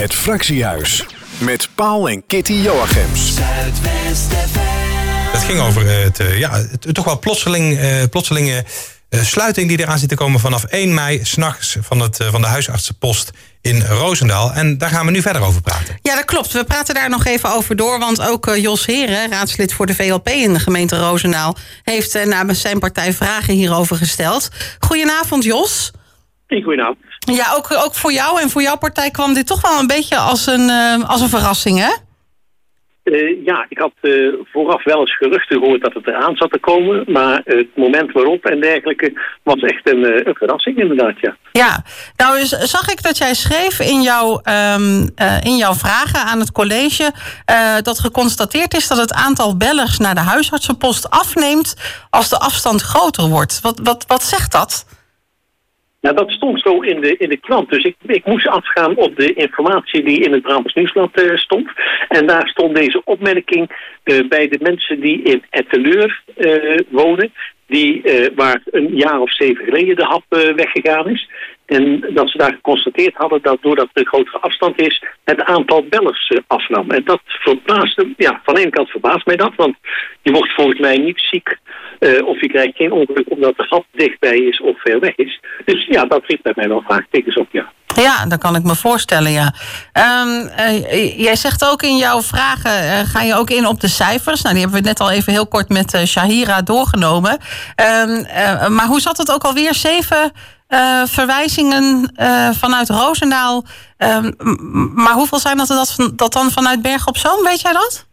Het Fractiehuis met Paul en Kitty Joachims. Het ging over het, eh, ja, het, toch wel plotseling, eh, plotselinge eh, sluiting die eraan zit te komen vanaf 1 mei s'nachts van, het, eh, van de huisartsenpost in Roosendaal. En daar gaan we nu verder over praten. Ja, dat klopt. We praten daar nog even over door. Want ook Jos Heren, raadslid voor de VLP in de gemeente Roosendaal... heeft namens zijn partij vragen hierover gesteld. Goedenavond, Jos. Goedenavond. Ja, ook, ook voor jou en voor jouw partij kwam dit toch wel een beetje als een, eh, als een verrassing, hè? Eh, ja, ik had eh, vooraf wel eens geruchten gehoord dat het eraan zat te komen. Maar het moment waarop en dergelijke was echt een, een verrassing inderdaad, ja. Ja, nou dus zag ik dat jij schreef in jouw, ehm, eh, in jouw vragen aan het college... dat geconstateerd is dat het aantal bellers naar de huisartsenpost afneemt... als de afstand groter wordt. Wat, wat, wat zegt dat? Nou, dat stond zo in de, in de krant. Dus ik, ik moest afgaan op de informatie die in het Brabants Nieuwsblad eh, stond. En daar stond deze opmerking eh, bij de mensen die in Etteleur eh, wonen. Die, waar een jaar of zeven geleden de hap weggegaan is. En dat ze daar geconstateerd hadden dat doordat er grotere afstand is, het aantal bellers afnam. En dat verbaasde, ja, van de ene kant verbaast mij dat, want je wordt volgens mij niet ziek eh, of je krijgt geen ongeluk omdat de hap dichtbij is of ver weg is. Dus ja, dat riep bij mij wel vraagtekens op, ja. Ja, dat kan ik me voorstellen, ja. Ehm, eh, jij zegt ook in jouw vragen, eh, ga je ook in op de cijfers? Nou, die hebben we net al even heel kort met Shahira doorgenomen. Ehm, eh, maar hoe zat het ook alweer? Zeven verwijzingen vanuit Roosendaal. Ehm, maar hoeveel zijn dat, dat, dat dan vanuit Bergen op Zoom? Weet jij dat?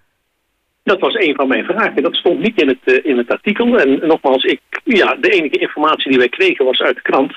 Dat was een van mijn vragen. Dat stond niet in het, eh, in het artikel. En nogmaals, ik, ja, de enige informatie die wij kregen was uit de krant.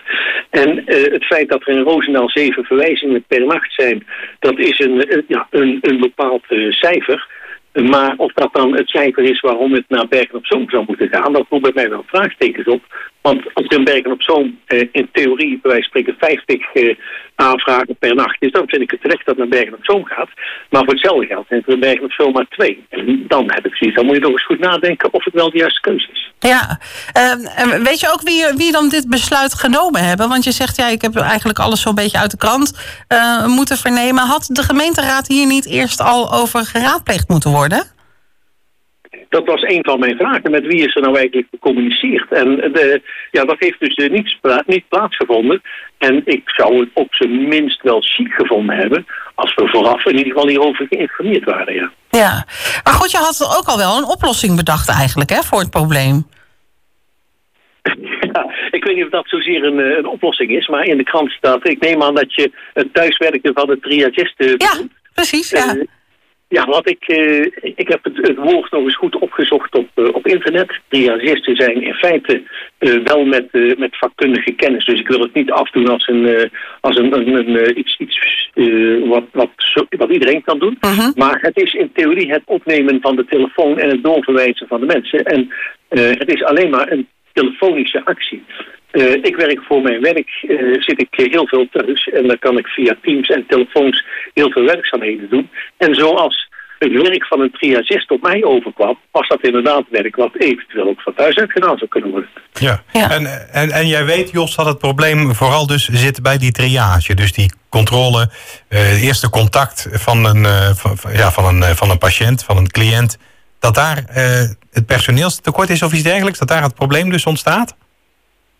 En eh, het feit dat er in Roosendaal zeven verwijzingen per nacht zijn... dat is een, eh, ja, een, een bepaald cijfer. Maar of dat dan het cijfer is waarom het naar Bergen op Zoom zou moeten gaan... dat roept bij mij wel vraagtekens op. Want in Bergen op Zoom eh, in theorie, bij wijze van spreken, 50 eh, aanvragen per nacht is... dan vind ik het terecht dat naar Bergen op Zoom gaat. Maar voor hetzelfde geld in Bergen op Zoom maar twee. En dan heb ik zoiets, dan moet je nog eens goed nadenken of het wel de juiste keuze is. Ja. Ehm, en weet je ook wie, wie dan dit besluit genomen hebben? Want je zegt, ja, ik heb eigenlijk alles zo'n beetje uit de krant eh, moeten vernemen. Had de gemeenteraad hier niet eerst al over geraadpleegd moeten worden? Dat was een van mijn vragen. Met wie is er nou eigenlijk gecommuniceerd? En de, ja, dat heeft dus niet, plaatsgevonden. En ik zou het op zijn minst wel chic gevonden hebben... als we vooraf in ieder geval hierover geïnformeerd waren, ja. Ja. Maar goed, je had ook al wel een oplossing bedacht eigenlijk, hè, voor het probleem. Ja, ik weet niet of dat zozeer een, eh, een oplossing is, maar in de krant staat... ik neem aan dat je het thuiswerken van de triagisten... Ja, precies, ja. Eh, ja, wat ik, eh, ik heb het, het woord nog eens goed opgezocht op, eh, op internet. Triagisten zijn in feite eh, wel met, met vakkundige kennis. Dus ik wil het niet afdoen als, een, als een, een, een, iets, iets wat, wat, wat iedereen kan doen. Maar het is in theorie het opnemen van de telefoon en het doorverwijzen van de mensen. En het is alleen maar een telefonische actie. Eh, ik werk voor mijn werk, eh, zit ik heel veel thuis en dan kan ik via Teams en telefoons heel veel werkzaamheden doen. En zoals het werk van een triagist op mij overkwam, was dat inderdaad werk wat eventueel ook van thuis uit gedaan zou kunnen worden. Ja. Ja. En, en, en jij weet, Jos, dat het probleem vooral dus zit bij die triage. Dus die controle, eh, het eerste contact van een, eh, van, ja, van, een, eh, van een patiënt, van een cliënt. Dat daar eh, het personeelstekort is of iets dergelijks. Dat daar het probleem dus ontstaat.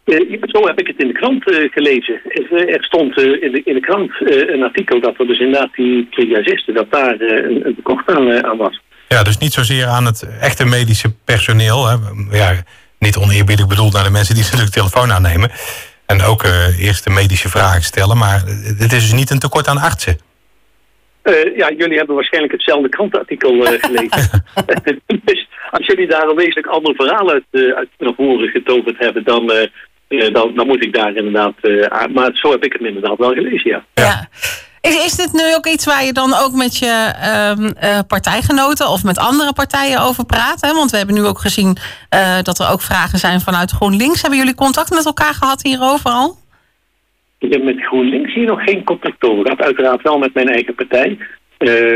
Eh, zo heb ik het in de krant eh, gelezen. Er, er stond eh, in, de, in de krant eh, een artikel dat er dus inderdaad die triagisten, dat daar eh, een, een tekort aan, eh, aan was. Ja, dus niet zozeer aan het echte medische personeel. Hè. Ja, niet oneerbiedig bedoeld naar de mensen die natuurlijk de telefoon aannemen. En ook eh eerst de medische vragen stellen. Maar het is dus niet een tekort aan artsen. Eh, ja, jullie hebben waarschijnlijk hetzelfde krantenartikel eh, gelezen. als jullie daar een wezenlijk ander verhaal uit, eh, uit naar voren getoverd hebben, dan, eh, eh, dan, dan moet ik daar inderdaad... aan- maar zo heb ik het inderdaad wel gelezen, ja. Ja. Is, is dit nu ook iets waar je dan ook met je ehm, eh, partijgenoten of met andere partijen over praat? Hè? Want we hebben nu ook gezien dat er ook vragen zijn vanuit GroenLinks. Hebben jullie contact met elkaar gehad hierover al? Ik heb met GroenLinks hier nog geen contact over gehad. Uiteraard wel met mijn eigen partij.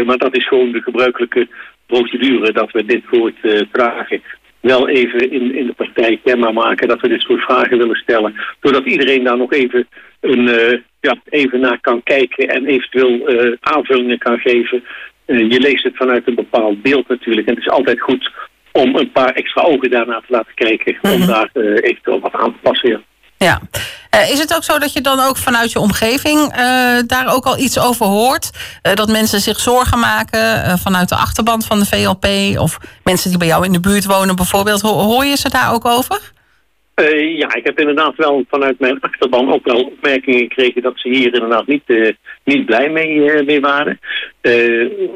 Maar dat is gewoon de gebruikelijke procedure dat we dit soort eh, vragen wel even in, in de partij kenbaar maken dat we dit soort vragen willen stellen. Zodat iedereen daar nog even een, eh, ja, even naar kan kijken en eventueel aanvullingen kan geven. je leest het vanuit een bepaald beeld natuurlijk. En het is altijd goed om een paar extra ogen daarna te laten kijken. Om mhm. daar eventueel wat aan te passen. Ja. Uh, is het ook zo dat je dan ook vanuit je omgeving uh, daar ook al iets over hoort? Uh, dat mensen zich zorgen maken vanuit de achterband van de VLP of mensen die bij jou in de buurt wonen bijvoorbeeld. Hoor je ze daar ook over? Uh, ja, ik heb inderdaad wel vanuit mijn achterban ook wel opmerkingen gekregen dat ze hier inderdaad niet, uh, niet blij mee, uh, mee waren.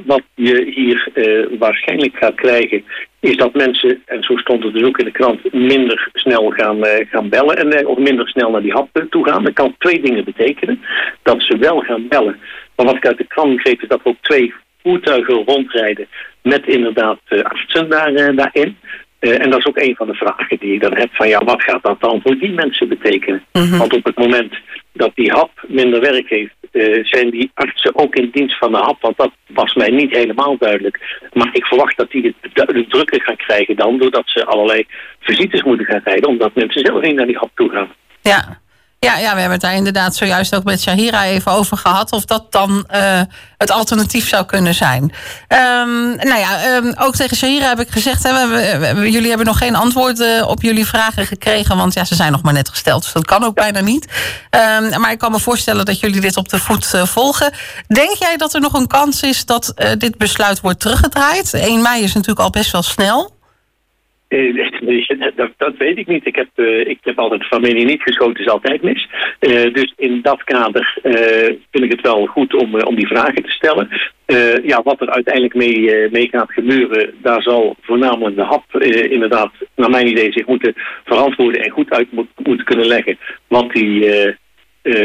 wat je hier waarschijnlijk gaat krijgen is dat mensen, en zo stond het dus ook in de krant, minder snel gaan, gaan bellen en, of minder snel naar die hap toe gaan. Dat kan twee dingen betekenen. Dat ze wel gaan bellen. Maar wat ik uit de krant begreep is dat ook twee voertuigen rondrijden met inderdaad artsen daar, daarin. Uh, en dat is ook een van de vragen die ik dan heb van ja, wat gaat dat dan voor die mensen betekenen? Mhm. Want op het moment dat die hap minder werk heeft, uh, zijn die artsen ook in dienst van de hap. Want dat was mij niet helemaal duidelijk. Maar ik verwacht dat die het duidelijk drukker gaan krijgen dan, doordat ze allerlei visites moeten gaan rijden, omdat mensen zelf niet naar die hap toe gaan. Ja, ja, ja, we hebben het daar inderdaad zojuist ook met Shahira even over gehad. Of dat dan uh, het alternatief zou kunnen zijn. Um, nou ja, um, ook tegen Shahira heb ik gezegd... Hè, we, jullie hebben nog geen antwoorden op jullie vragen gekregen... want ja, ze zijn nog maar net gesteld, dus dat kan ook bijna niet. Um, maar ik kan me voorstellen dat jullie dit op de voet uh, volgen. Denk jij dat er nog een kans is dat dit besluit wordt teruggedraaid? 1 mei is natuurlijk al best wel snel... Uh, dat, dat, weet ik niet. Ik heb, uh, ik heb altijd familie niet geschoten, is altijd mis. Uh, dus in dat kader vind ik het wel goed om, om die vragen te stellen. ja, wat er uiteindelijk mee, mee gaat gebeuren, daar zal voornamelijk de HAP inderdaad, naar mijn idee, zich moeten verantwoorden en goed uit moet, moeten kunnen leggen wat die.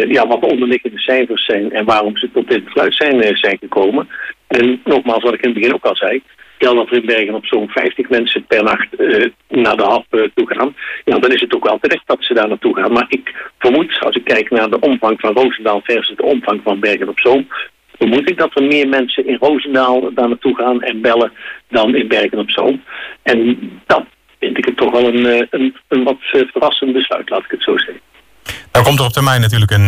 ja, wat de onderliggende cijfers zijn en waarom ze tot dit besluit zijn, zijn gekomen. En nogmaals, wat ik in het begin ook al zei, stel dat er in Bergen op zo'n 50 mensen per nacht uh, naar de hap uh, toe gaan, ja, dan is het ook wel terecht dat ze daar naartoe gaan. Maar ik vermoed, als ik kijk naar de omvang van Roosendaal versus de omvang van Bergen op Zoom, vermoed ik dat er meer mensen in Roosendaal daar naartoe gaan en bellen dan in Bergen op Zoom. En dat vind ik het toch wel een, eh, een, wat verrassend besluit, laat ik het zo zeggen. Nou komt er op termijn natuurlijk een,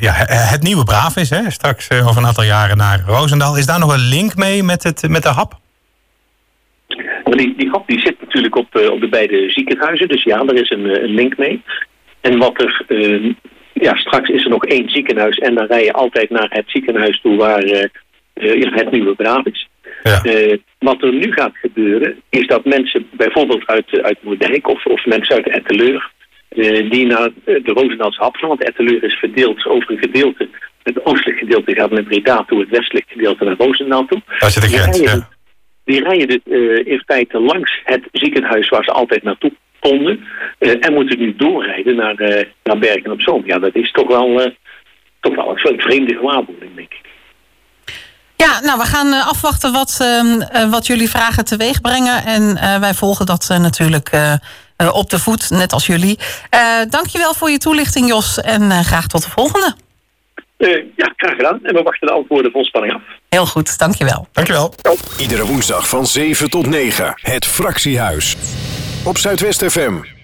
ja, het nieuwe Braaf is, hè? straks over een aantal jaren naar Roosendaal. Is daar nog een link mee met, het, met de hap? Maar die, die hap die zit natuurlijk op, uh, op de beide ziekenhuizen. Dus ja, er is een, eh, een link mee. En wat er... Uh, ja, straks is er nog één ziekenhuis. En dan rij je altijd naar het ziekenhuis toe waar het nieuwe braaf is. Ja. wat er nu gaat gebeuren, is dat mensen bijvoorbeeld uit, uit Moerdijk of, of mensen uit Etteleur... die naar de Roosendaalse hap gaan, want Etteleur is verdeeld over een gedeelte. Het oostelijk gedeelte gaat naar Breda toe, het westelijk gedeelte naar Roosendaal toe. Daar zit een grens, ja die rijden uh, in feite langs het ziekenhuis waar ze altijd naartoe konden. Uh, en moeten nu doorrijden naar, uh, naar Bergen op Zoom. Ja, dat is toch wel, toch wel een vreemde gewaarwording, denk ik. Ja, nou, we gaan afwachten wat, ehm, wat jullie vragen teweeg brengen. En wij volgen dat natuurlijk op de voet, net als jullie. dankjewel voor je toelichting, Jos. En graag tot de volgende. Uh, ja, graag gedaan. En we wachten de antwoorden vol spanning af. Heel goed, dankjewel. Dankjewel. Iedere woensdag van 7 tot 9. Het Fractiehuis. Op Zuidwest FM.